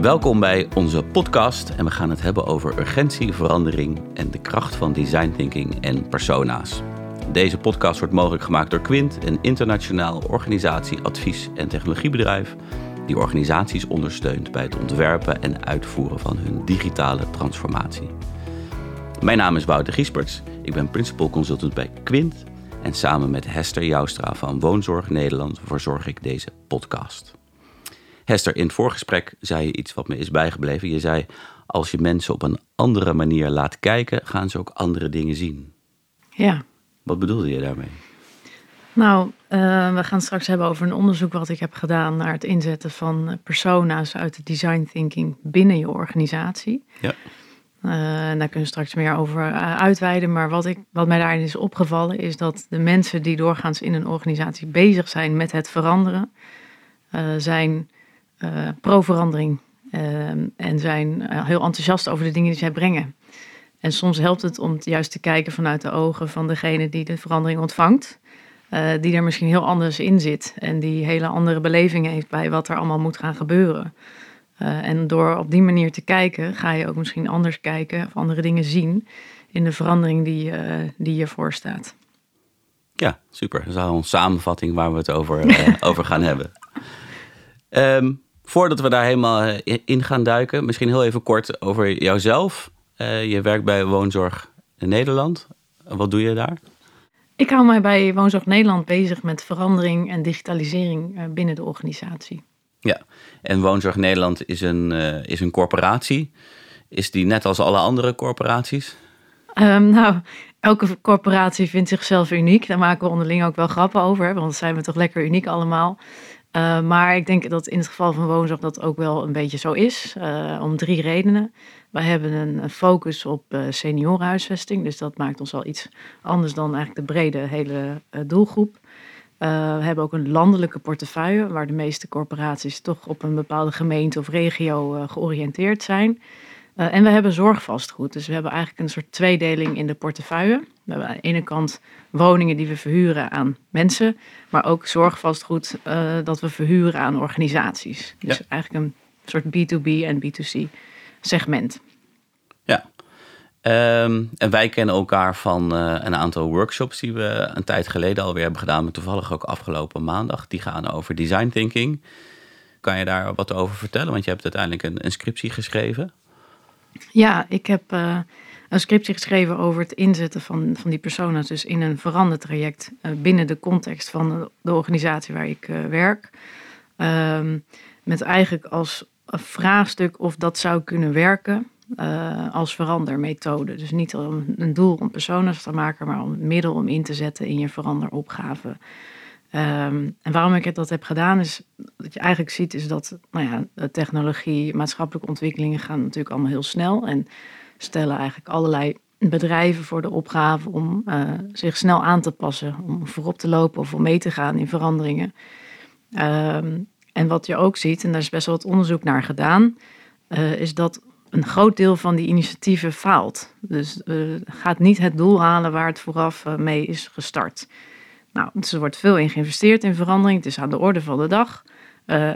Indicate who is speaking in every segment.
Speaker 1: Welkom bij onze podcast en we gaan het hebben over urgentie, verandering en de kracht van design thinking en persona's. Deze podcast wordt mogelijk gemaakt door Quint, een internationaal organisatie, advies- en technologiebedrijf die organisaties ondersteunt bij het ontwerpen en uitvoeren van hun digitale transformatie. Mijn naam is Wouter Giesperts, ik ben principal consultant bij Quint en samen met Hester Joustra van Woonzorg Nederland verzorg ik deze podcast. Hester, in het voorgesprek zei je iets wat me is bijgebleven. Je zei, als je mensen op een andere manier laat kijken, gaan ze ook andere dingen zien.
Speaker 2: Ja.
Speaker 1: Wat bedoelde je daarmee?
Speaker 2: Nou, uh, we gaan straks hebben over een onderzoek wat ik heb gedaan naar het inzetten van persona's uit de design thinking binnen je organisatie.
Speaker 1: Ja.
Speaker 2: Uh, en daar kunnen we straks meer over uh, uitweiden. Maar wat, ik, wat mij daarin is opgevallen, is dat de mensen die doorgaans in een organisatie bezig zijn met het veranderen, zijn pro-verandering en zijn heel enthousiast over de dingen die zij brengen. En soms helpt het om juist te kijken vanuit de ogen van degene die de verandering ontvangt. Uh, die er misschien heel anders in zit en die hele andere belevingen heeft bij wat er allemaal moet gaan gebeuren. Uh, en door op die manier te kijken, ga je ook misschien anders kijken of andere dingen zien in de verandering die, uh, die je voorstaat.
Speaker 1: Ja, super. Dat is al een samenvatting waar we het over, over gaan hebben. Um, voordat we daar helemaal in gaan duiken, misschien heel even kort over jouzelf. je werkt bij Woonzorg Nederland. Wat doe je daar?
Speaker 2: Ik hou mij bij Woonzorg Nederland bezig met verandering en digitalisering binnen de organisatie.
Speaker 1: Ja, en Woonzorg Nederland is een, uh, is een corporatie. Is die net als alle andere corporaties?
Speaker 2: Um, nou, elke corporatie vindt zichzelf uniek. Daar maken we onderling ook wel grappen over, want dan zijn we toch lekker uniek allemaal. Uh, maar ik denk dat in het geval van Woonzorg dat ook wel een beetje zo is, uh, om drie redenen. Wij hebben een focus op uh, seniorenhuisvesting, dus dat maakt ons al iets anders dan eigenlijk de brede hele doelgroep. We hebben ook een landelijke portefeuille, waar de meeste corporaties toch op een bepaalde gemeente of regio georiënteerd zijn. En we hebben zorgvastgoed, dus we hebben eigenlijk een soort tweedeling in de portefeuille. We hebben aan de ene kant woningen die we verhuren aan mensen, maar ook zorgvastgoed dat we verhuren aan organisaties. Dus ja. eigenlijk een soort B2B en B2C segment.
Speaker 1: Ja, Um, en wij kennen elkaar van uh, een aantal workshops die we een tijd geleden alweer hebben gedaan, maar toevallig ook afgelopen maandag. Die gaan over design thinking. Kan je daar wat over vertellen? Want je hebt uiteindelijk een, een scriptie geschreven.
Speaker 2: Ja, ik heb uh, een scriptie geschreven over het inzetten van, van die persona's dus in een verandertraject uh, binnen de context van de, organisatie waar ik werk. Um, met eigenlijk als vraagstuk of dat zou kunnen werken uh, als verandermethode. Dus niet om een doel om personas te maken, maar om een middel om in te zetten in je veranderopgave. Um, en waarom ik dat heb gedaan, is wat je eigenlijk ziet, is dat nou ja, technologie, maatschappelijke ontwikkelingen gaan natuurlijk allemaal heel snel en stellen eigenlijk allerlei bedrijven voor de opgave om uh, zich snel aan te passen, om voorop te lopen of om mee te gaan in veranderingen. Um, en wat je ook ziet, en daar is best wel wat onderzoek naar gedaan, uh, is dat een groot deel van die initiatieven faalt. Dus uh, gaat niet het doel halen waar het vooraf mee is gestart. Nou, dus er wordt veel in geïnvesteerd in verandering. Het is aan de orde van de dag.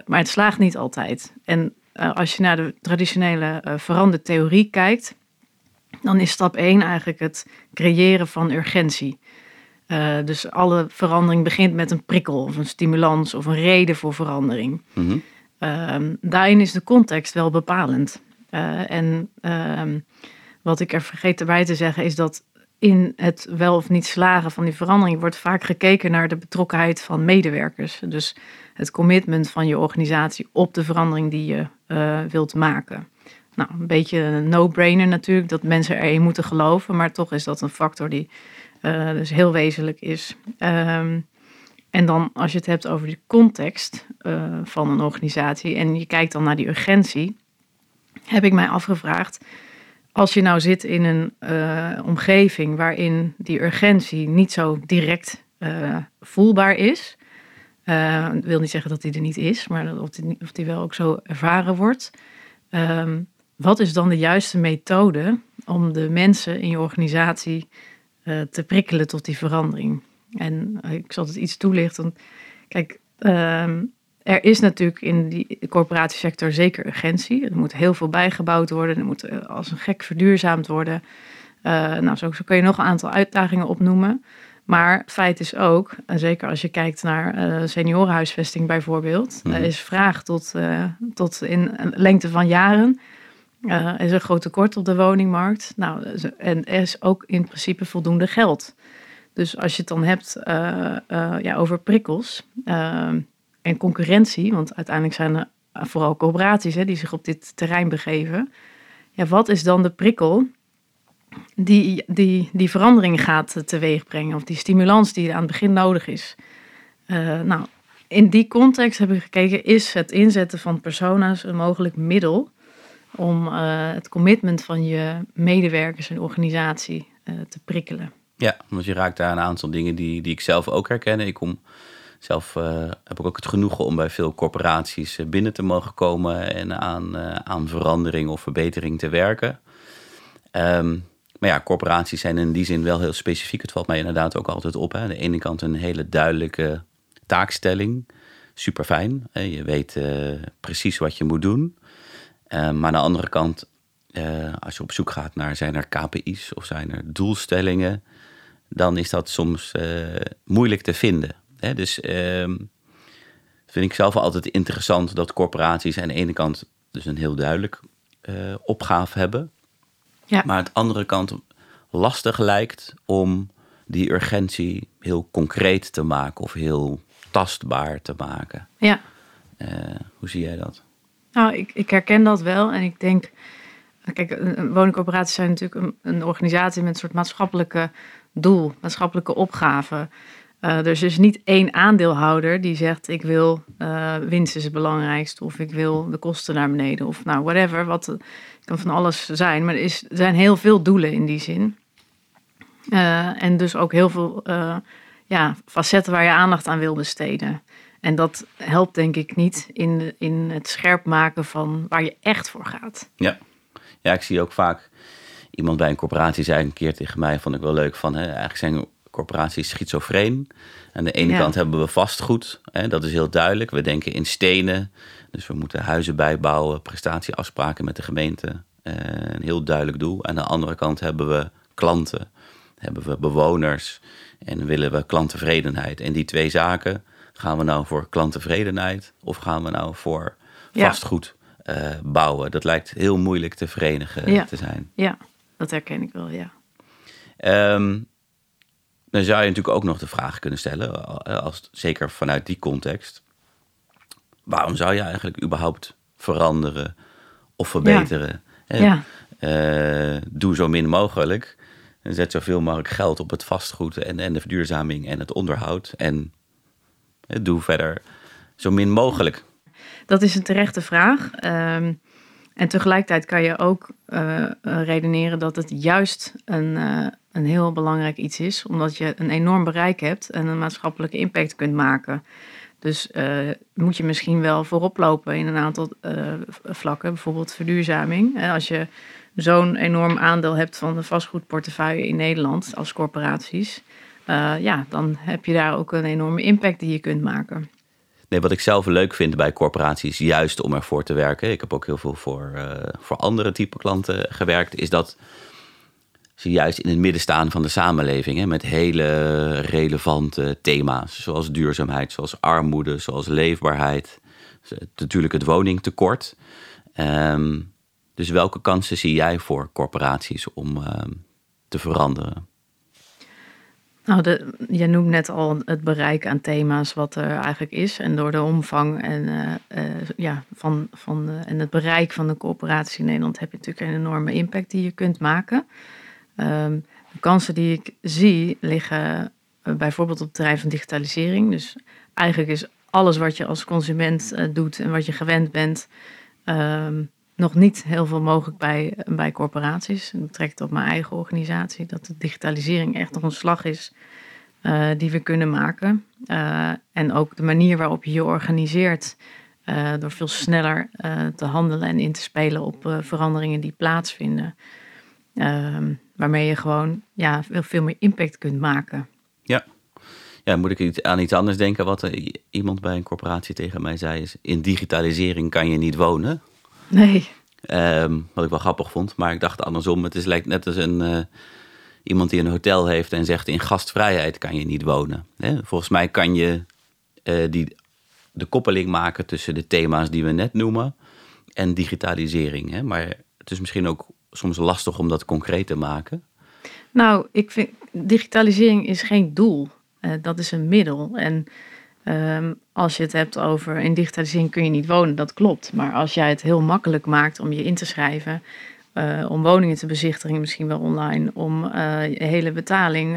Speaker 2: Maar het slaagt niet altijd. En als je naar de traditionele verandertheorie kijkt, dan is stap 1 eigenlijk het creëren van urgentie. dus alle verandering begint met een prikkel of een stimulans of een reden voor verandering. Mm -hmm. daarin is de context wel bepalend. Uh, en uh, wat ik er vergeet erbij te zeggen is dat in het wel of niet slagen van die verandering wordt vaak gekeken naar de betrokkenheid van medewerkers. Dus het commitment van je organisatie op de verandering die je uh, wilt maken. Nou, een beetje een no-brainer natuurlijk dat mensen erin moeten geloven, maar toch is dat een factor die uh, dus heel wezenlijk is. Um, en dan als je het hebt over de context uh, van een organisatie en je kijkt dan naar die urgentie, heb ik mij afgevraagd. Als je nou zit in een uh, omgeving waarin die urgentie niet zo direct voelbaar is. Uh, wil niet zeggen dat die er niet is, maar of die, of wel ook zo ervaren wordt. Um, wat is dan de juiste methode om de mensen in je organisatie te prikkelen tot die verandering? En ik zal het iets toelichten. Kijk, um, er is natuurlijk in die corporatiesector zeker urgentie. Er moet heel veel bijgebouwd worden. Er moet eh, als een gek verduurzaamd worden. Uh, nou, zo, zo kun je nog een aantal uitdagingen opnoemen. Maar feit is ook, en zeker als je kijkt naar uh, seniorenhuisvesting bijvoorbeeld, mm er is vraag tot, uh, tot in lengte van jaren. Er is een groot tekort op de woningmarkt. Nou, en er is ook in principe voldoende geld. Dus als je het dan hebt ja, over prikkels en concurrentie, want uiteindelijk zijn er vooral coöperaties hè, die zich op dit terrein begeven. Ja, wat is dan de prikkel die, die, die verandering gaat teweegbrengen, of die stimulans die aan het begin nodig is? Nou, in die context heb ik gekeken, is het inzetten van persona's een mogelijk middel om uh, het commitment van je medewerkers en organisatie uh, te prikkelen?
Speaker 1: Ja, want je raakt daar een aantal dingen die, die ik zelf ook herken. Ik kom zelf uh, heb ik ook het genoegen om bij veel corporaties binnen te mogen komen en aan, aan verandering of verbetering te werken. Um, maar ja, corporaties zijn in die zin wel heel specifiek. Het valt mij inderdaad ook altijd op. Hè. Aan de ene kant een hele duidelijke taakstelling. Super fijn. Je weet precies wat je moet doen. Maar aan de andere kant, als je op zoek gaat naar zijn er KPI's of zijn er doelstellingen, dan is dat soms moeilijk te vinden. Hè, dus um, vind ik zelf altijd interessant dat corporaties aan de ene kant dus een heel duidelijk uh, opgave hebben. Ja. Maar aan de andere kant lastig lijkt om die urgentie heel concreet te maken of heel tastbaar te maken.
Speaker 2: Ja.
Speaker 1: Uh, hoe zie jij dat?
Speaker 2: Nou, ik, ik herken dat wel en ik denk, kijk, woningcorporaties zijn natuurlijk een, een organisatie met een soort maatschappelijke doel, maatschappelijke opgave. Dus er is niet één aandeelhouder die zegt: ik wil uh, winst is het belangrijkste, of ik wil de kosten naar beneden, of nou whatever. Wat kan van alles zijn, maar er, is, er zijn heel veel doelen in die zin. Uh, en dus ook heel veel ja, facetten waar je aandacht aan wil besteden. En dat helpt denk ik niet in, in het scherp maken van waar je echt voor gaat.
Speaker 1: Ja, ja ik zie ook vaak iemand bij een corporatie zei een keer tegen mij, vond ik wel leuk, van hè, eigenlijk zijn corporatie schizofreen. Aan de ene kant hebben we vastgoed, hè, dat is heel duidelijk. We denken in stenen, dus we moeten huizen bijbouwen, prestatieafspraken met de gemeente. Uh, een heel duidelijk doel. Aan de andere kant hebben we klanten, hebben we bewoners en willen we klanttevredenheid. En die twee zaken, gaan we nou voor klanttevredenheid of gaan we nou voor vastgoed uh, bouwen? Dat lijkt heel moeilijk te verenigen te zijn.
Speaker 2: Ja, dat herken ik wel, ja.
Speaker 1: Um, dan zou je natuurlijk ook nog de vraag kunnen stellen, eh, als, zeker vanuit die context. Waarom zou je eigenlijk überhaupt veranderen of verbeteren?
Speaker 2: Ja.
Speaker 1: Uh, doe zo min mogelijk. En zet zoveel mogelijk geld op het vastgoed en, en de verduurzaming en het onderhoud. En doe verder zo min mogelijk.
Speaker 2: Dat is een terechte vraag. Um, en tegelijkertijd kan je ook uh, redeneren dat het juist een, een heel belangrijk iets is, omdat je een enorm bereik hebt en een maatschappelijke impact kunt maken. Dus moet je misschien wel voorop lopen in een aantal vlakken, bijvoorbeeld verduurzaming. Als je zo'n enorm aandeel hebt van de vastgoedportefeuille in Nederland als corporaties, ja, dan heb je daar ook een enorme impact die je kunt maken.
Speaker 1: Nee, wat ik zelf leuk vind bij corporaties, juist om ervoor te werken. Ik heb ook heel veel voor, uh, voor andere type klanten gewerkt. Is dat ze juist in het midden staan van de samenleving. Hè, met hele relevante thema's. Zoals duurzaamheid, zoals armoede, zoals leefbaarheid. Natuurlijk het woningtekort. Um, dus welke kansen zie jij voor corporaties om um, te veranderen?
Speaker 2: Nou, de, je noemt net al het bereik aan thema's wat er eigenlijk is. En door de omvang en, uh, uh, ja, van, van, en het bereik van de coöperatie in Nederland heb je natuurlijk een enorme impact die je kunt maken. Um, de kansen die ik zie liggen bijvoorbeeld op het terrein van digitalisering. Dus eigenlijk is alles wat je als consument doet en wat je gewend bent, um, nog niet heel veel mogelijk bij, bij corporaties. Ik betrek het op mijn eigen organisatie, dat de digitalisering echt nog een slag is uh, die we kunnen maken. Uh, en ook de manier waarop je je organiseert, uh, door veel sneller te handelen en in te spelen op veranderingen die plaatsvinden. Ehm, waarmee je gewoon ja, veel, veel meer impact kunt maken.
Speaker 1: Ja. Ja, moet ik aan iets anders denken wat iemand bij een corporatie tegen mij zei is... in digitalisering kan je niet wonen.
Speaker 2: Nee.
Speaker 1: Ehm, wat ik wel grappig vond, maar ik dacht andersom. Het is lijkt net als een, uh, iemand die een hotel heeft en zegt... in gastvrijheid kan je niet wonen. Hè? Volgens mij kan je uh, die, de koppeling maken tussen de thema's die we net noemen... en digitalisering. Hè? Maar het is misschien ook soms lastig om dat concreet te maken.
Speaker 2: Nou, ik vind digitalisering is geen doel. Uh, dat is een middel. En um, als je het hebt over in digitalisering kun je niet wonen, dat klopt. Maar als jij het heel makkelijk maakt om je in te schrijven, uh, om woningen te bezichtigen, misschien wel online, om uh, je hele betaling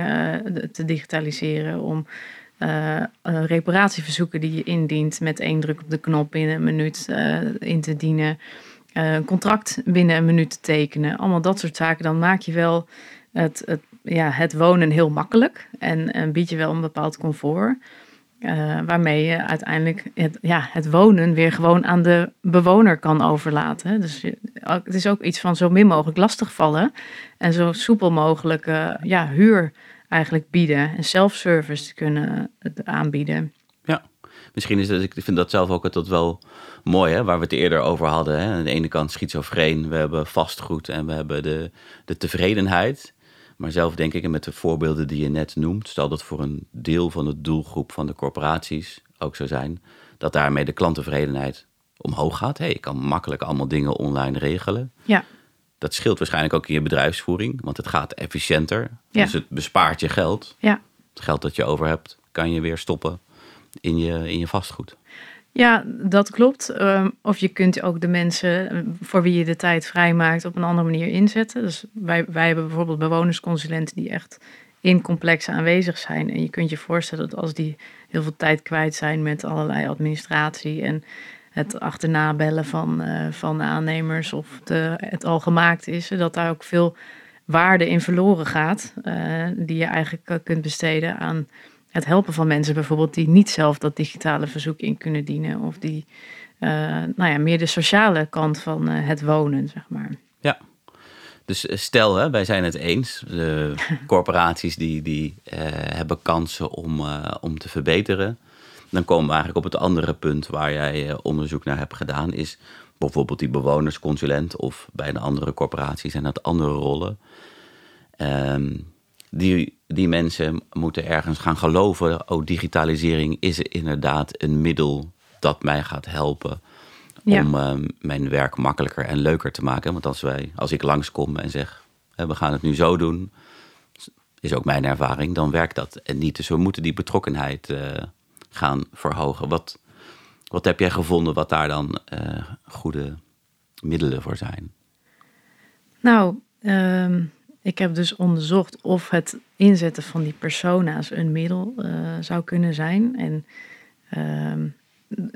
Speaker 2: te digitaliseren, om reparatieverzoeken die je indient met één druk op de knop binnen een minuut in te dienen, een contract binnen een minuut te tekenen, allemaal dat soort zaken, dan maak je wel het, het, ja, het wonen heel makkelijk en, en bied je wel een bepaald comfort. Uh, waarmee je uiteindelijk het, ja, het wonen weer gewoon aan de bewoner kan overlaten. Dus het is ook iets van zo min mogelijk lastigvallen en zo soepel mogelijk uh, ja, huur eigenlijk bieden en self-service kunnen aanbieden.
Speaker 1: Ja, misschien is het, ik vind dat zelf ook altijd wel mooi, hè, waar we het eerder over hadden. Hè. Aan de ene kant schizofreen, we hebben vastgoed en we hebben de, de tevredenheid. Maar zelf denk ik, en met de voorbeelden die je net noemt, stel dat voor een deel van de doelgroep van de corporaties ook zo zijn, dat daarmee de klanttevredenheid omhoog gaat. Hey, ik kan makkelijk allemaal dingen online regelen.
Speaker 2: Ja.
Speaker 1: Dat scheelt waarschijnlijk ook in je bedrijfsvoering, want het gaat efficiënter. Ja. Dus het bespaart je geld.
Speaker 2: Ja.
Speaker 1: Het geld dat je over hebt, kan je weer stoppen in je, in je vastgoed.
Speaker 2: Ja, dat klopt. Ehm, of je kunt ook de mensen eh, voor wie je de tijd vrijmaakt op een andere manier inzetten. Dus wij, wij hebben bijvoorbeeld bewonersconsulenten die echt in complexen aanwezig zijn. En je kunt je voorstellen dat als die heel veel tijd kwijt zijn met allerlei administratie en het achterna bellen van, uh, van aannemers of de, het al gemaakt is, dat daar ook veel waarde in verloren gaat, uh, die je eigenlijk kunt besteden aan het helpen van mensen bijvoorbeeld die niet zelf dat digitale verzoek in kunnen dienen. Of die uh, nou ja, meer de sociale kant van uh, het wonen, zeg maar.
Speaker 1: Ja, dus eh, stel, hè, wij zijn het eens. De corporaties die, die uh, hebben kansen om, om te verbeteren. Dan komen we eigenlijk op het andere punt waar jij onderzoek naar hebt gedaan. Is bijvoorbeeld die bewonersconsulent of bij een andere corporatie zijn dat andere rollen. Um, die, die mensen moeten ergens gaan geloven. Oh, digitalisering is inderdaad een middel dat mij gaat helpen. Om ehm, mijn werk makkelijker en leuker te maken. Want als, wij, als ik langskom en zeg, we gaan het nu zo doen, is ook mijn ervaring, dan werkt dat en niet. Dus we moeten die betrokkenheid uh, gaan verhogen. Wat, wat heb jij gevonden wat daar dan uh, goede middelen voor zijn?
Speaker 2: Nou, um, ik heb dus onderzocht of het inzetten van die persona's een middel uh, zou kunnen zijn. En uh,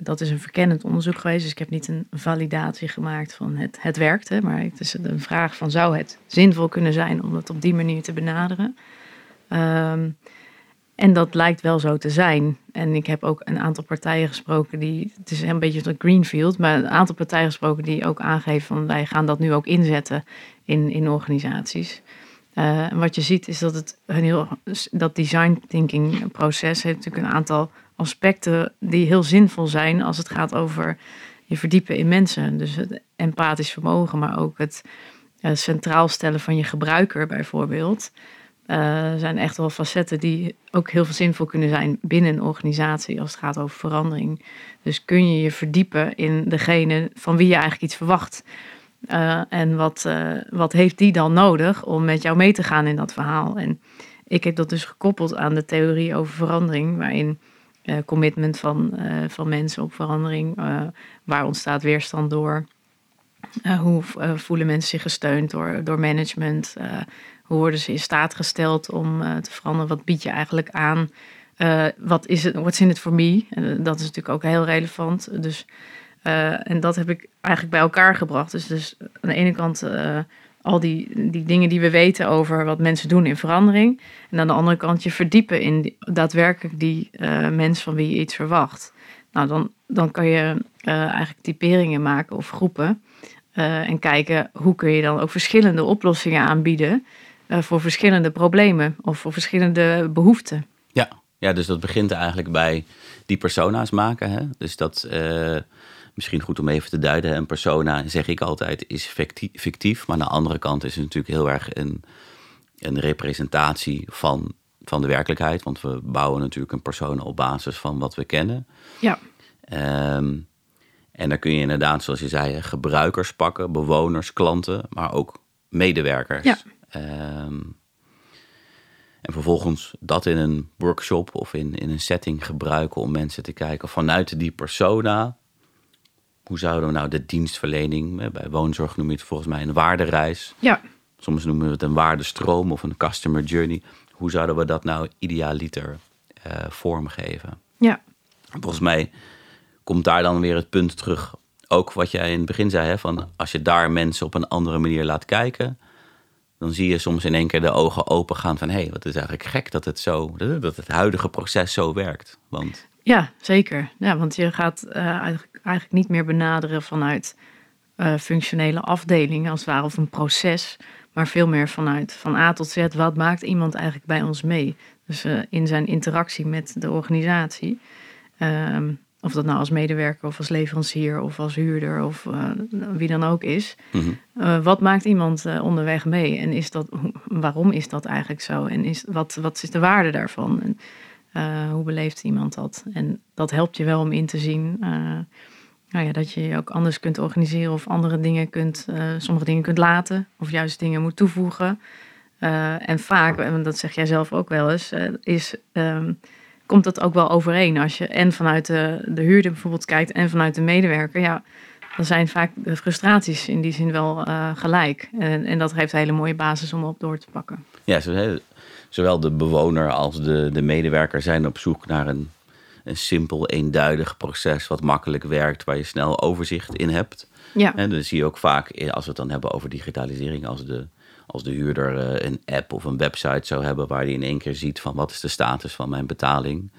Speaker 2: dat is een verkennend onderzoek geweest. Dus ik heb niet een validatie gemaakt van het, het werkt. Maar het is een vraag van zou het zinvol kunnen zijn om het op die manier te benaderen. Um, en dat lijkt wel zo te zijn. En ik heb ook een aantal partijen gesproken die, het is een beetje een greenfield, maar een aantal partijen gesproken die ook aangeven van wij gaan dat nu ook inzetten in, in organisaties. En wat je ziet is dat het heel, dat design thinking proces heeft natuurlijk een aantal aspecten die heel zinvol zijn als het gaat over je verdiepen in mensen. Dus het empathisch vermogen, maar ook het uh, centraal stellen van je gebruiker bijvoorbeeld. Uh, zijn echt wel facetten die ook heel veel zinvol kunnen zijn binnen een organisatie als het gaat over verandering. Dus kun je je verdiepen in degene van wie je eigenlijk iets verwacht. Uh, en wat, uh, wat heeft die dan nodig om met jou mee te gaan in dat verhaal? En ik heb dat dus gekoppeld aan de theorie over verandering, waarin uh, commitment van, van mensen op verandering, waar ontstaat weerstand door? hoe voelen mensen zich gesteund door, door management? hoe worden ze in staat gesteld om te veranderen? Wat bied je eigenlijk aan? wat is het? What's in it for me? dat is natuurlijk ook heel relevant. Dus uh, en dat heb ik eigenlijk bij elkaar gebracht. Dus, dus aan de ene kant uh, al die, die dingen die we weten over wat mensen doen in verandering. En aan de andere kant je verdiepen in daadwerkelijk die uh, mens van wie je iets verwacht. Nou, dan, dan kan je eigenlijk typeringen maken of groepen. en kijken hoe kun je dan ook verschillende oplossingen aanbieden voor verschillende problemen of voor verschillende behoeften.
Speaker 1: Ja, Ja, dus dat begint eigenlijk bij die persona's maken. Hè? Dus dat, misschien goed om even te duiden. Een persona, zeg ik altijd, is fictief. Maar aan de andere kant is het natuurlijk heel erg een, een representatie van, van de werkelijkheid. Want we bouwen natuurlijk een persona op basis van wat we kennen.
Speaker 2: Ja.
Speaker 1: Um, en dan kun je inderdaad, zoals je zei, gebruikers pakken, bewoners, klanten, maar ook medewerkers.
Speaker 2: Ja.
Speaker 1: Um, en vervolgens dat in een workshop of in, in een setting gebruiken om mensen te kijken vanuit die persona. Hoe zouden we nou de dienstverlening, bij woonzorg noem je het volgens mij een waardereis.
Speaker 2: Ja.
Speaker 1: Soms noemen we het een waardestroom of een customer journey. Hoe zouden we dat nou idealiter uh, vormgeven?
Speaker 2: Ja.
Speaker 1: Volgens mij komt daar dan weer het punt terug. Ook wat jij in het begin zei, hè, van als je daar mensen op een andere manier laat kijken, dan zie je soms in één keer de ogen open gaan van hé, hey, wat is eigenlijk gek dat het zo, dat het huidige proces zo werkt. Want...
Speaker 2: Ja, zeker. Ja, want je gaat uh, eigenlijk, eigenlijk niet meer benaderen vanuit uh, functionele afdelingen als het ware of een proces, maar veel meer vanuit van A tot Z. Wat maakt iemand eigenlijk bij ons mee? Dus uh, in zijn interactie met de organisatie. Um, of dat nou als medewerker of als leverancier of als huurder of wie dan ook is.
Speaker 1: Mm
Speaker 2: uh, wat maakt iemand onderweg mee? En is dat, waarom is dat eigenlijk zo? En is, wat, wat is de waarde daarvan? En hoe beleeft iemand dat? En dat helpt je wel om in te zien nou ja, dat je je ook anders kunt organiseren of andere dingen kunt, sommige dingen kunt laten of juist dingen moet toevoegen. en vaak, en dat zeg jij zelf ook wel eens, is. Um, komt dat ook wel overeen. Als je en vanuit de, de huurder bijvoorbeeld kijkt en vanuit de medewerker, ja, dan zijn vaak de frustraties in die zin wel uh, gelijk. En, en dat geeft een hele mooie basis om op door te pakken.
Speaker 1: Ja, zowel de bewoner als de, de medewerker zijn op zoek naar een, een simpel, eenduidig proces wat makkelijk werkt, waar je snel overzicht in hebt.
Speaker 2: Ja.
Speaker 1: En dan zie je ook vaak, als we het dan hebben over digitalisering, als de als de huurder eh, een app of een website zou hebben waar hij in één keer ziet van wat is de status van mijn betaling.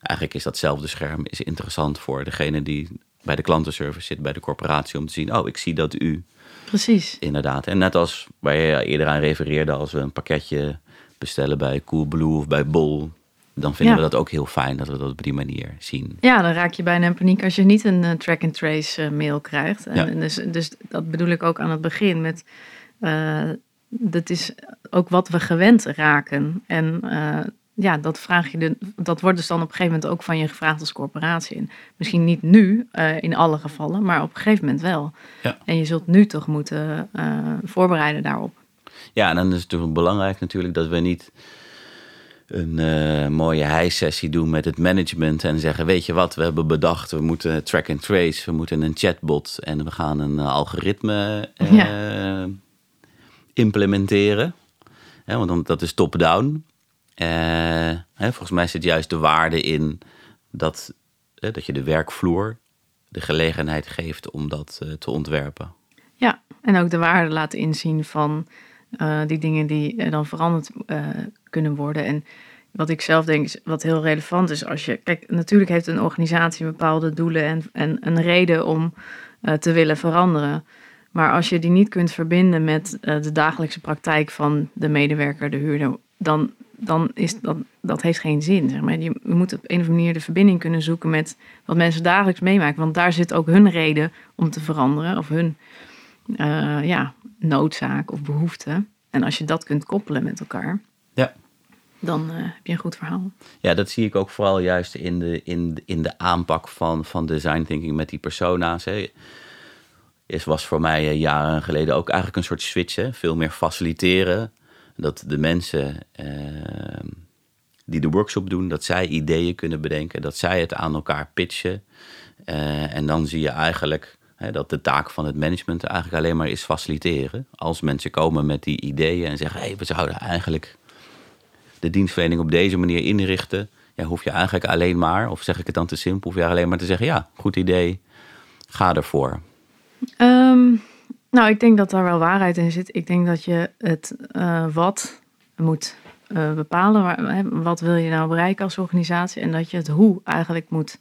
Speaker 1: Eigenlijk is datzelfde scherm is interessant voor degene die bij de klantenservice zit, bij de corporatie, om te zien, oh, ik zie dat u.
Speaker 2: Precies.
Speaker 1: Inderdaad. En net als waar je eerder aan refereerde, als we een pakketje bestellen bij Coolblue of bij Bol, dan vinden we dat ook heel fijn dat we dat op die manier zien.
Speaker 2: Ja, dan raak je bijna in paniek als je niet een uh, track-and-trace uh, mail krijgt. En, ja. dus, dus dat bedoel ik ook aan het begin met uh, dat is ook wat we gewend raken. En ja, dat, vraag je de, dat wordt dus dan op een gegeven moment ook van je gevraagd als corporatie. En misschien niet nu uh, in alle gevallen, maar op een gegeven moment wel.
Speaker 1: Ja.
Speaker 2: En je zult nu toch moeten uh, voorbereiden daarop.
Speaker 1: Ja, en dan is het natuurlijk belangrijk natuurlijk dat we niet een uh, mooie hijsessie doen met het management en zeggen: Weet je wat, we hebben bedacht, we moeten track and trace, we moeten een chatbot en we gaan een algoritme ja implementeren. want dan, dat is top-down. Uh, volgens mij zit juist de waarde in dat, dat je de werkvloer de gelegenheid geeft om dat uh, te ontwerpen.
Speaker 2: Ja, en ook de waarde laten inzien van uh, die dingen die dan veranderd kunnen worden. En wat ik zelf denk, wat heel relevant is als je. Kijk, natuurlijk heeft een organisatie bepaalde doelen en, en een reden om te willen veranderen. Maar als je die niet kunt verbinden met de dagelijkse praktijk van de medewerker, de huurder, dan, dan is dat, dat heeft geen zin. Zeg maar. Je, moet op een of andere manier de verbinding kunnen zoeken met wat mensen dagelijks meemaken. Want daar zit ook hun reden om te veranderen of hun uh, ja, noodzaak of behoefte. En als je dat kunt koppelen met elkaar,
Speaker 1: ja.
Speaker 2: dan uh, heb je een goed verhaal.
Speaker 1: Ja, dat zie ik ook vooral juist in de, in, in de aanpak van, van design thinking met die persona's. Hè is, was voor mij eh, jaren geleden ook eigenlijk een soort switch. Hè? Veel meer faciliteren. Dat de mensen uh, die de workshop doen, dat zij ideeën kunnen bedenken. Dat zij het aan elkaar pitchen. Uh, en dan zie je eigenlijk hè, dat de taak van het management eigenlijk alleen maar is faciliteren. Als mensen komen met die ideeën en zeggen... hé, hey, we zouden eigenlijk de dienstverlening op deze manier inrichten... Ja, hoef je eigenlijk alleen maar, of zeg ik het dan te simpel... hoef je alleen maar te zeggen, ja, goed idee, ga ervoor.
Speaker 2: Um, nou, ik denk dat daar wel waarheid in zit. Ik denk dat je het uh, wat moet uh, bepalen. Waar, wat wil je nou bereiken als organisatie? En dat je het hoe eigenlijk moet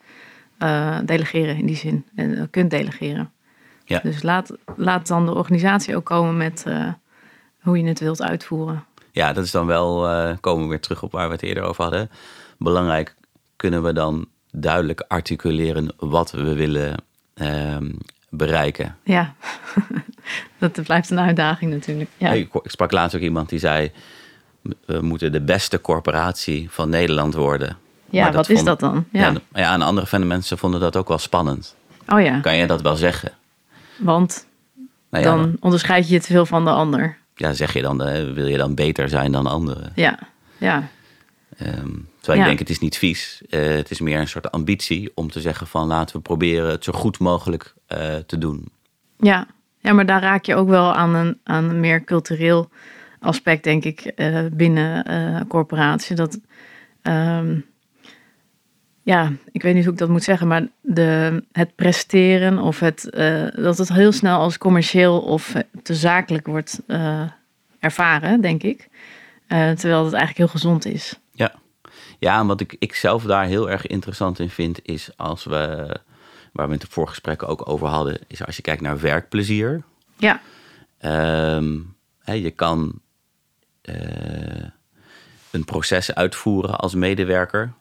Speaker 2: uh, delegeren in die zin. En kunt delegeren.
Speaker 1: Ja.
Speaker 2: Dus laat, laat dan de organisatie ook komen met hoe je het wilt uitvoeren.
Speaker 1: Ja, dat is dan wel, komen we weer terug op waar we het eerder over hadden. belangrijk, kunnen we dan duidelijk articuleren wat we willen ehm, bereiken?
Speaker 2: Ja, dat blijft een uitdaging natuurlijk. Ja.
Speaker 1: Ik, ik sprak laatst ook iemand die zei, we moeten de beste corporatie van Nederland worden.
Speaker 2: Ja, wat is dat dan?
Speaker 1: Ja. Ja, ja, en andere van de mensen vonden dat ook wel spannend.
Speaker 2: Oh ja.
Speaker 1: Kan je dat wel zeggen?
Speaker 2: Want
Speaker 1: Nou ja,
Speaker 2: dan onderscheid je je te veel van de ander.
Speaker 1: ja, zeg je dan, wil je dan beter zijn dan anderen?
Speaker 2: Ja, ja,
Speaker 1: Ehm, terwijl ik denk, het is niet vies. Eh, het is meer een soort ambitie om te zeggen van laten we proberen het zo goed mogelijk eh, te doen.
Speaker 2: ja. Ja, maar daar raak je ook wel aan een, aan een meer cultureel aspect, denk ik, eh, binnen eh corporatie. Dat, ehm, ja, ik weet niet hoe ik dat moet zeggen, maar de, het presteren of het, eh, dat het heel snel als commercieel of te zakelijk wordt ervaren, denk ik. Terwijl het eigenlijk heel gezond is.
Speaker 1: Ja, ja en wat ik, ik zelf daar heel erg interessant in vind, is als we, waar we het in het voorgesprek ook over hadden, is als je kijkt naar werkplezier.
Speaker 2: Ja,
Speaker 1: Ehm, je kan eh, een proces uitvoeren als medewerker.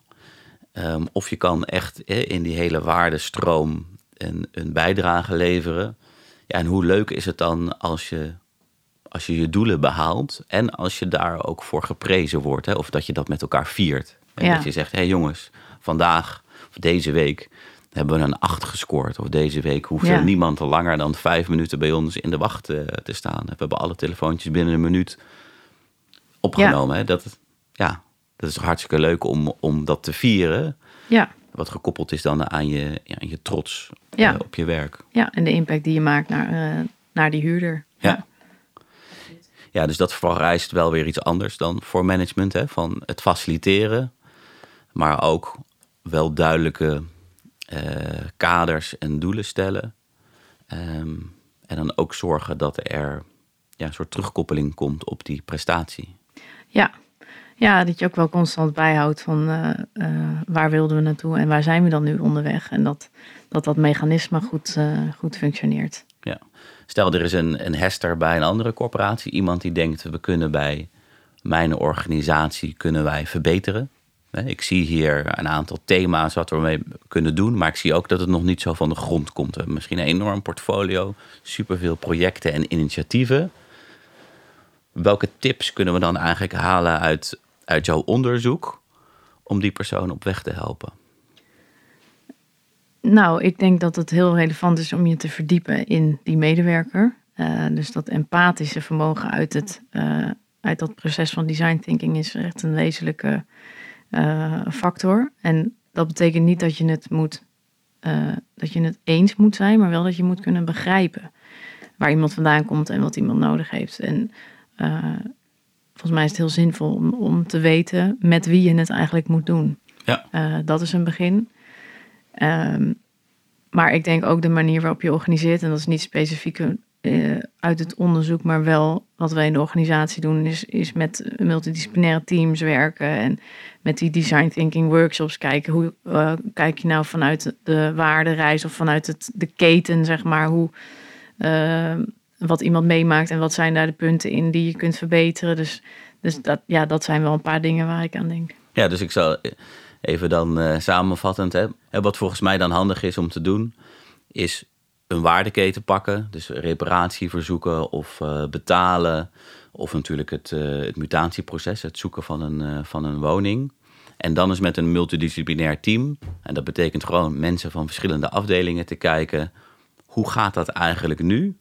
Speaker 1: Ehm, of je kan echt in die hele waardestroom een, een bijdrage leveren. Ja, en hoe leuk is het dan als je, als je je doelen behaalt en als je daar ook voor geprezen wordt, hè, of dat je dat met elkaar viert. En
Speaker 2: Ja.
Speaker 1: dat je zegt, hé hey jongens, vandaag of deze week hebben we een 8 gescoord. Of deze week hoeft
Speaker 2: Ja.
Speaker 1: er niemand langer dan vijf minuten bij ons in de wacht eh, te staan. We hebben alle telefoontjes binnen een minuut opgenomen. Hè? Dat, ja, dat is toch hartstikke leuk om, om dat te vieren.
Speaker 2: ja,
Speaker 1: Wat gekoppeld is dan aan je, ja, aan je trots eh,
Speaker 2: Ja.
Speaker 1: op je werk.
Speaker 2: ja. En de impact die je maakt naar, eh, naar die huurder.
Speaker 1: Ja. Ja, dus dat vereist wel weer iets anders dan voor management. Hè? Van het faciliteren, maar ook wel duidelijke kaders en doelen stellen. Ehm, en dan ook zorgen dat er ja, een soort terugkoppeling komt op die prestatie.
Speaker 2: Ja. ja, dat je ook wel constant bijhoudt van eh, eh, waar wilden we naartoe en waar zijn we dan nu onderweg. En dat dat, dat mechanisme goed, eh, goed functioneert.
Speaker 1: Ja. Stel, er is een, een hester bij een andere corporatie. Iemand die denkt, we kunnen bij mijn organisatie kunnen wij verbeteren. Ik zie hier een aantal thema's wat we mee kunnen doen. Maar ik zie ook dat het nog niet zo van de grond komt. We hebben misschien een enorm portfolio. Superveel projecten en initiatieven. Welke tips kunnen we dan eigenlijk halen uit, uit jouw onderzoek... om die persoon op weg te helpen?
Speaker 2: Nou, ik denk dat het heel relevant is om je te verdiepen in die medewerker. Eh, dus dat empathische vermogen uit, het, eh, uit dat proces van design thinking is echt een wezenlijke eh, factor. En dat betekent niet dat je het moet, eh, dat je het eens moet zijn, maar wel dat je moet kunnen begrijpen waar iemand vandaan komt en wat iemand nodig heeft. En eh, volgens mij is het heel zinvol om, om te weten met wie je het eigenlijk moet doen.
Speaker 1: Ja.
Speaker 2: Dat is een begin. Ehm, maar ik denk ook de manier waarop je organiseert, en dat is niet specifiek eh, uit het onderzoek, maar wel wat wij in de organisatie doen, is, is met multidisciplinaire teams werken en met die design thinking workshops kijken. Hoe eh, kijk je nou vanuit de waardereis of vanuit het, de keten, zeg maar, hoe, eh, wat iemand meemaakt en wat zijn daar de punten in die je kunt verbeteren. Dus, dus dat, ja, dat zijn wel een paar dingen waar ik aan denk.
Speaker 1: Ja, dus ik zal even dan samenvattend. Hè, wat volgens mij dan handig is om te doen, is een waardeketen pakken. Dus reparatie verzoeken of eh, betalen. Of natuurlijk het, eh, het mutatieproces, het zoeken van een, eh, van een woning. En dan is met een multidisciplinair team. En dat betekent gewoon mensen van verschillende afdelingen te kijken. Hoe gaat dat eigenlijk nu?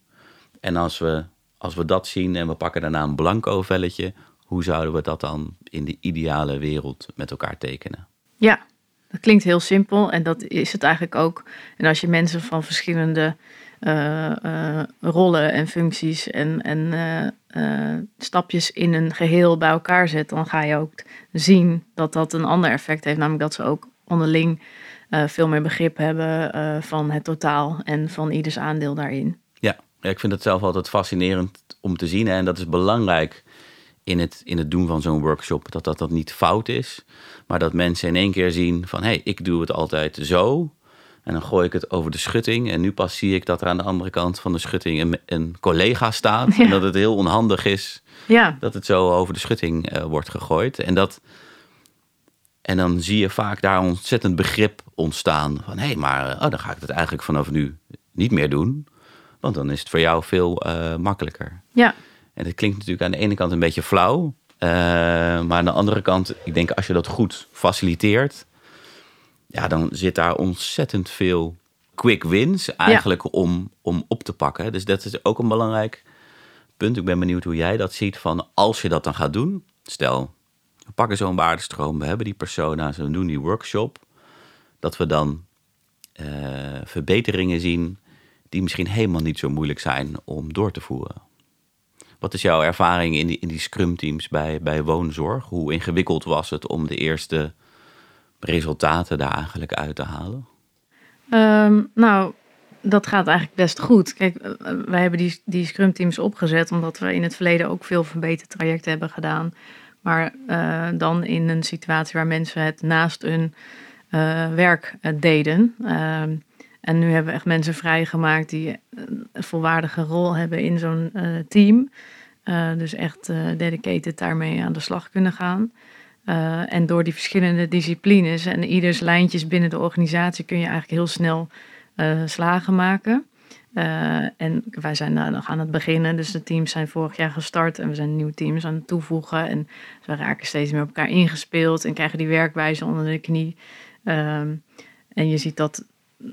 Speaker 1: En als we, als we dat zien en we pakken daarna een blanco velletje, hoe zouden we dat dan in de ideale wereld met elkaar tekenen?
Speaker 2: Ja, dat klinkt heel simpel en dat is het eigenlijk ook. En als je mensen van verschillende eh, eh, rollen en functies en, en eh, stapjes in een geheel bij elkaar zet, dan ga je ook zien dat dat een ander effect heeft. Namelijk dat ze ook onderling veel meer begrip hebben van het totaal en van ieders aandeel daarin.
Speaker 1: Ja, ik vind het zelf altijd fascinerend om te zien. En dat is belangrijk in het, in het doen van zo'n workshop. Dat, dat dat niet fout is. Maar dat mensen in één keer zien van... hé, hey, ik doe het altijd zo. En dan gooi ik het over de schutting. En nu pas zie ik dat er aan de andere kant van de schutting... een, een collega staat.
Speaker 2: Ja.
Speaker 1: En dat het heel onhandig is
Speaker 2: Ja,
Speaker 1: dat het zo over de schutting eh, wordt gegooid. En dat, En dan zie je vaak daar ontzettend begrip ontstaan. Van hé, hey, maar oh, dan ga ik dat eigenlijk vanaf nu niet meer doen. Want dan is het voor jou veel uh, makkelijker.
Speaker 2: Ja.
Speaker 1: En dat klinkt natuurlijk aan de ene kant een beetje flauw. Uh, maar aan de andere kant, ik denk als je dat goed faciliteert, ja, dan zit daar ontzettend veel quick wins eigenlijk om, om op te pakken. Dus dat is ook een belangrijk punt. Ik ben benieuwd hoe jij dat ziet van als je dat dan gaat doen. Stel, we pakken zo'n waardestroom, we hebben die persona's, we doen die workshop. Dat we dan uh, verbeteringen zien die misschien helemaal niet zo moeilijk zijn om door te voeren. Wat is jouw ervaring in die, in die scrum-teams bij, bij woonzorg? Hoe ingewikkeld was het om de eerste resultaten daar eigenlijk uit te halen?
Speaker 2: Um, nou, dat gaat eigenlijk best goed. Kijk, eh, wij hebben die, die scrum-teams opgezet omdat we in het verleden ook veel verbetertrajecten hebben gedaan. Maar uh, dan in een situatie waar mensen het naast hun uh, werk deden. Uh, en nu hebben we echt mensen vrijgemaakt die een volwaardige rol hebben in zo'n team. dus echt dedicated daarmee aan de slag kunnen gaan. Uh, en door die verschillende disciplines en ieders lijntjes binnen de organisatie kun je eigenlijk heel snel uh, slagen maken. Uh, en wij zijn nog aan het beginnen, dus de teams zijn vorig jaar gestart en we zijn nieuwe teams aan het toevoegen. En ze raken steeds meer op elkaar ingespeeld en krijgen die werkwijze onder de knie. Um, en je ziet dat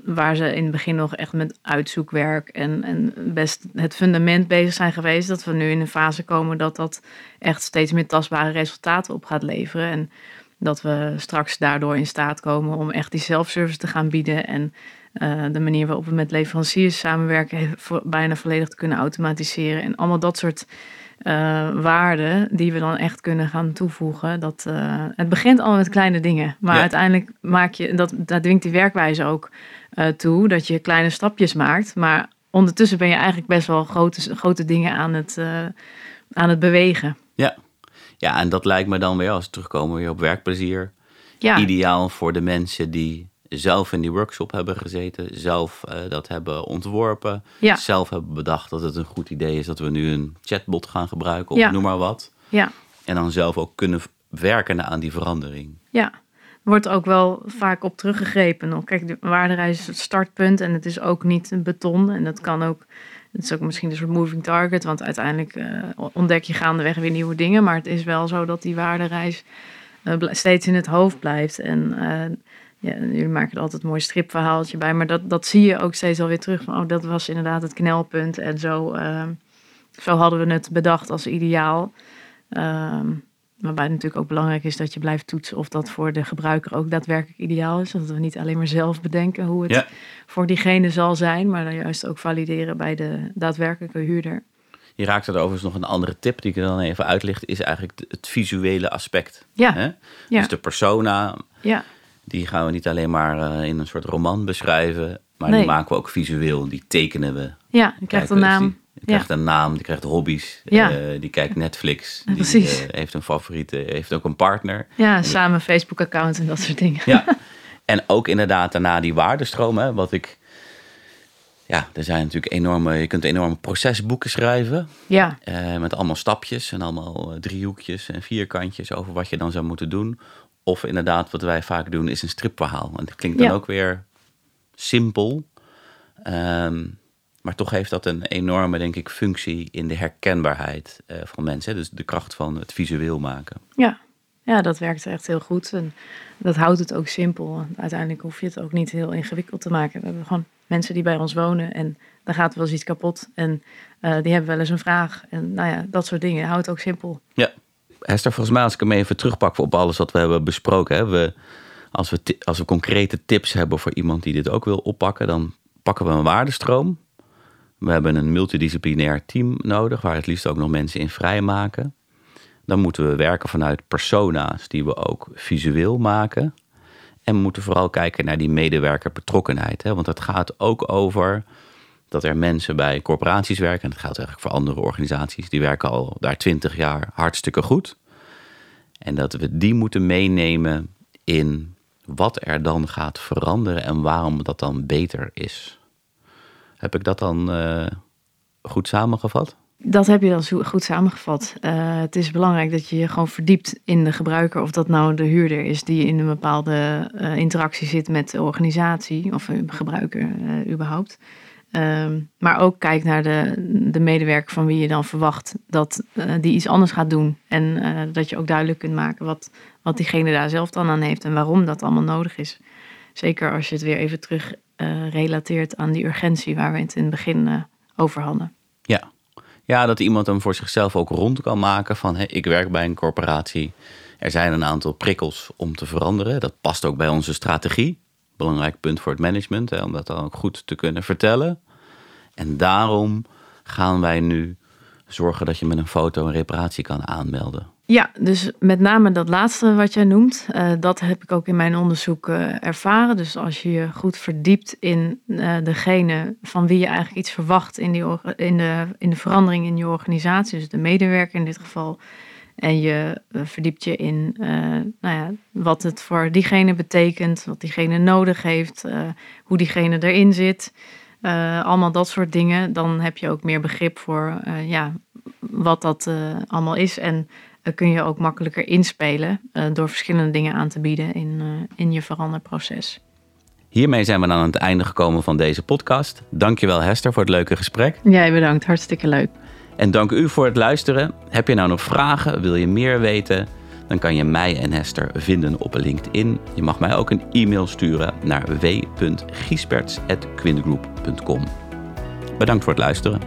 Speaker 2: waar ze in het begin nog echt met uitzoekwerk en, best het fundament bezig zijn geweest, dat we nu in een fase komen dat dat echt steeds meer tastbare resultaten op gaat leveren. En dat we straks daardoor in staat komen om echt die self-service te gaan bieden en uh, de manier waarop we met leveranciers samenwerken bijna volledig te kunnen automatiseren. En allemaal dat soort uh, waarden die we dan echt kunnen gaan toevoegen. Dat, uh, het begint al met kleine dingen, maar ja. uiteindelijk maak je, dat, dat dwingt die werkwijze ook toe, dat je kleine stapjes maakt. Maar ondertussen ben je eigenlijk best wel grote, grote dingen aan het, aan het bewegen.
Speaker 1: Ja. ja, en dat lijkt me dan weer, als we terugkomen weer op werkplezier, ja. ideaal voor de mensen die zelf in die workshop hebben gezeten, zelf uh, dat hebben ontworpen,
Speaker 2: ja.
Speaker 1: zelf hebben bedacht dat het een goed idee is dat we nu een chatbot gaan gebruiken of ja. noem maar wat.
Speaker 2: Ja.
Speaker 1: En dan zelf ook kunnen werken aan die verandering.
Speaker 2: Ja, wordt ook wel vaak op teruggegrepen. Nog. Kijk, de waardereis is het startpunt en het is ook niet een beton en dat kan ook. Het is ook misschien een soort moving target, want uiteindelijk uh, ontdek je gaandeweg weer nieuwe dingen. Maar het is wel zo dat die waardereis uh, steeds in het hoofd blijft. En ja, jullie maken er altijd een mooi stripverhaaltje bij, maar dat, dat zie je ook steeds alweer terug. Van, oh, dat was inderdaad het knelpunt en zo, uh, zo hadden we het bedacht als ideaal. Uh, waarbij het natuurlijk ook belangrijk is dat je blijft toetsen of dat voor de gebruiker ook daadwerkelijk ideaal is. Dat we niet alleen maar zelf bedenken hoe het
Speaker 1: ja.
Speaker 2: voor diegene zal zijn, maar dan juist ook valideren bij de daadwerkelijke huurder.
Speaker 1: Je raakt er overigens nog een andere tip die ik er dan even uitlicht, is eigenlijk het visuele aspect.
Speaker 2: Ja.
Speaker 1: Hè?
Speaker 2: ja.
Speaker 1: Dus de persona.
Speaker 2: Ja
Speaker 1: die gaan we niet alleen maar uh, in een soort roman beschrijven, maar
Speaker 2: nee.
Speaker 1: die maken we ook visueel. Die tekenen we.
Speaker 2: Ja, die krijgt een naam.
Speaker 1: Die, die krijgt
Speaker 2: ja.
Speaker 1: een naam, die krijgt hobby's,
Speaker 2: ja.
Speaker 1: uh, die kijkt Netflix, die
Speaker 2: Precies.
Speaker 1: Uh, heeft een favoriete, heeft ook een partner.
Speaker 2: Ja, samen Facebook-account en dat soort dingen.
Speaker 1: Ja, en ook inderdaad daarna die waardestromen, wat ik... Ja, er zijn natuurlijk enorme, je kunt enorme procesboeken schrijven.
Speaker 2: Ja.
Speaker 1: Uh, met allemaal stapjes en allemaal driehoekjes en vierkantjes over wat je dan zou moeten doen. Of inderdaad, wat wij vaak doen, is een stripverhaal. En dat klinkt dan
Speaker 2: Ja.
Speaker 1: ook weer simpel. Ehm, maar toch heeft dat een enorme, denk ik, functie in de herkenbaarheid eh, van mensen. hè. Dus de kracht van het visueel maken.
Speaker 2: Ja. ja, dat werkt echt heel goed. En dat houdt het ook simpel. Uiteindelijk hoef je het ook niet heel ingewikkeld te maken. We hebben gewoon mensen die bij ons wonen en daar gaat wel eens iets kapot. En eh, die hebben wel eens een vraag. En nou ja, dat soort dingen. Houdt het ook simpel.
Speaker 1: Ja. Hester, volgens mij als ik hem even terugpak op alles wat we hebben besproken. Hè, we, als, we als we concrete tips hebben voor iemand die dit ook wil oppakken, dan pakken we een waardestroom. We hebben een multidisciplinair team nodig, waar het liefst ook nog mensen in vrijmaken. Dan moeten we werken vanuit persona's die we ook visueel maken. En we moeten vooral kijken naar die medewerkerbetrokkenheid. Hè? Want het gaat ook over dat er mensen bij corporaties werken. En dat geldt eigenlijk voor andere organisaties. Die werken al daar twintig jaar hartstikke goed. En dat we die moeten meenemen in wat er dan gaat veranderen en waarom dat dan beter is. Heb ik dat dan eh, goed samengevat?
Speaker 2: Dat heb je dan goed samengevat. Uh, het is belangrijk dat je je gewoon verdiept in de gebruiker, of dat nou de huurder is die in een bepaalde uh, interactie zit met de organisatie of een gebruiker überhaupt. Um, maar ook kijk naar de, de medewerker van wie je dan verwacht dat die iets anders gaat doen. En dat je ook duidelijk kunt maken wat, wat diegene daar zelf dan aan heeft en waarom dat allemaal nodig is. Zeker als je het weer even terug relateert aan die urgentie waar we het in het begin over hadden.
Speaker 1: Ja, ja, dat iemand hem voor zichzelf ook rond kan maken van hey, ik werk bij een corporatie. Er zijn een aantal prikkels om te veranderen. Dat past ook bij onze strategie. Belangrijk punt voor het management, hè, om dat dan ook goed te kunnen vertellen. En daarom gaan wij nu zorgen dat je met een foto een reparatie kan aanmelden.
Speaker 2: Ja, dus met name dat laatste wat jij noemt, uh, dat heb ik ook in mijn onderzoek uh, ervaren. Dus als je je goed verdiept in uh, degene van wie je eigenlijk iets verwacht in, die, in, de, in de verandering in je organisatie, dus de medewerker in dit geval, en je verdiept je in nou ja, wat het voor diegene betekent, wat diegene nodig heeft, hoe diegene erin zit, allemaal dat soort dingen, dan heb je ook meer begrip voor ja, wat dat allemaal is en kun je ook makkelijker inspelen uh, door verschillende dingen aan te bieden in, uh, in je veranderproces.
Speaker 1: Hiermee zijn we dan aan het einde gekomen van deze podcast. Dankjewel Hester voor het leuke gesprek.
Speaker 2: Jij bedankt, hartstikke leuk.
Speaker 1: En dank u voor het luisteren. Heb je nou nog vragen? Wil je meer weten? Dan kan je mij en Hester vinden op LinkedIn. Je mag mij ook een e-mail sturen naar w.giesperts.quindgroup.com. Bedankt voor het luisteren.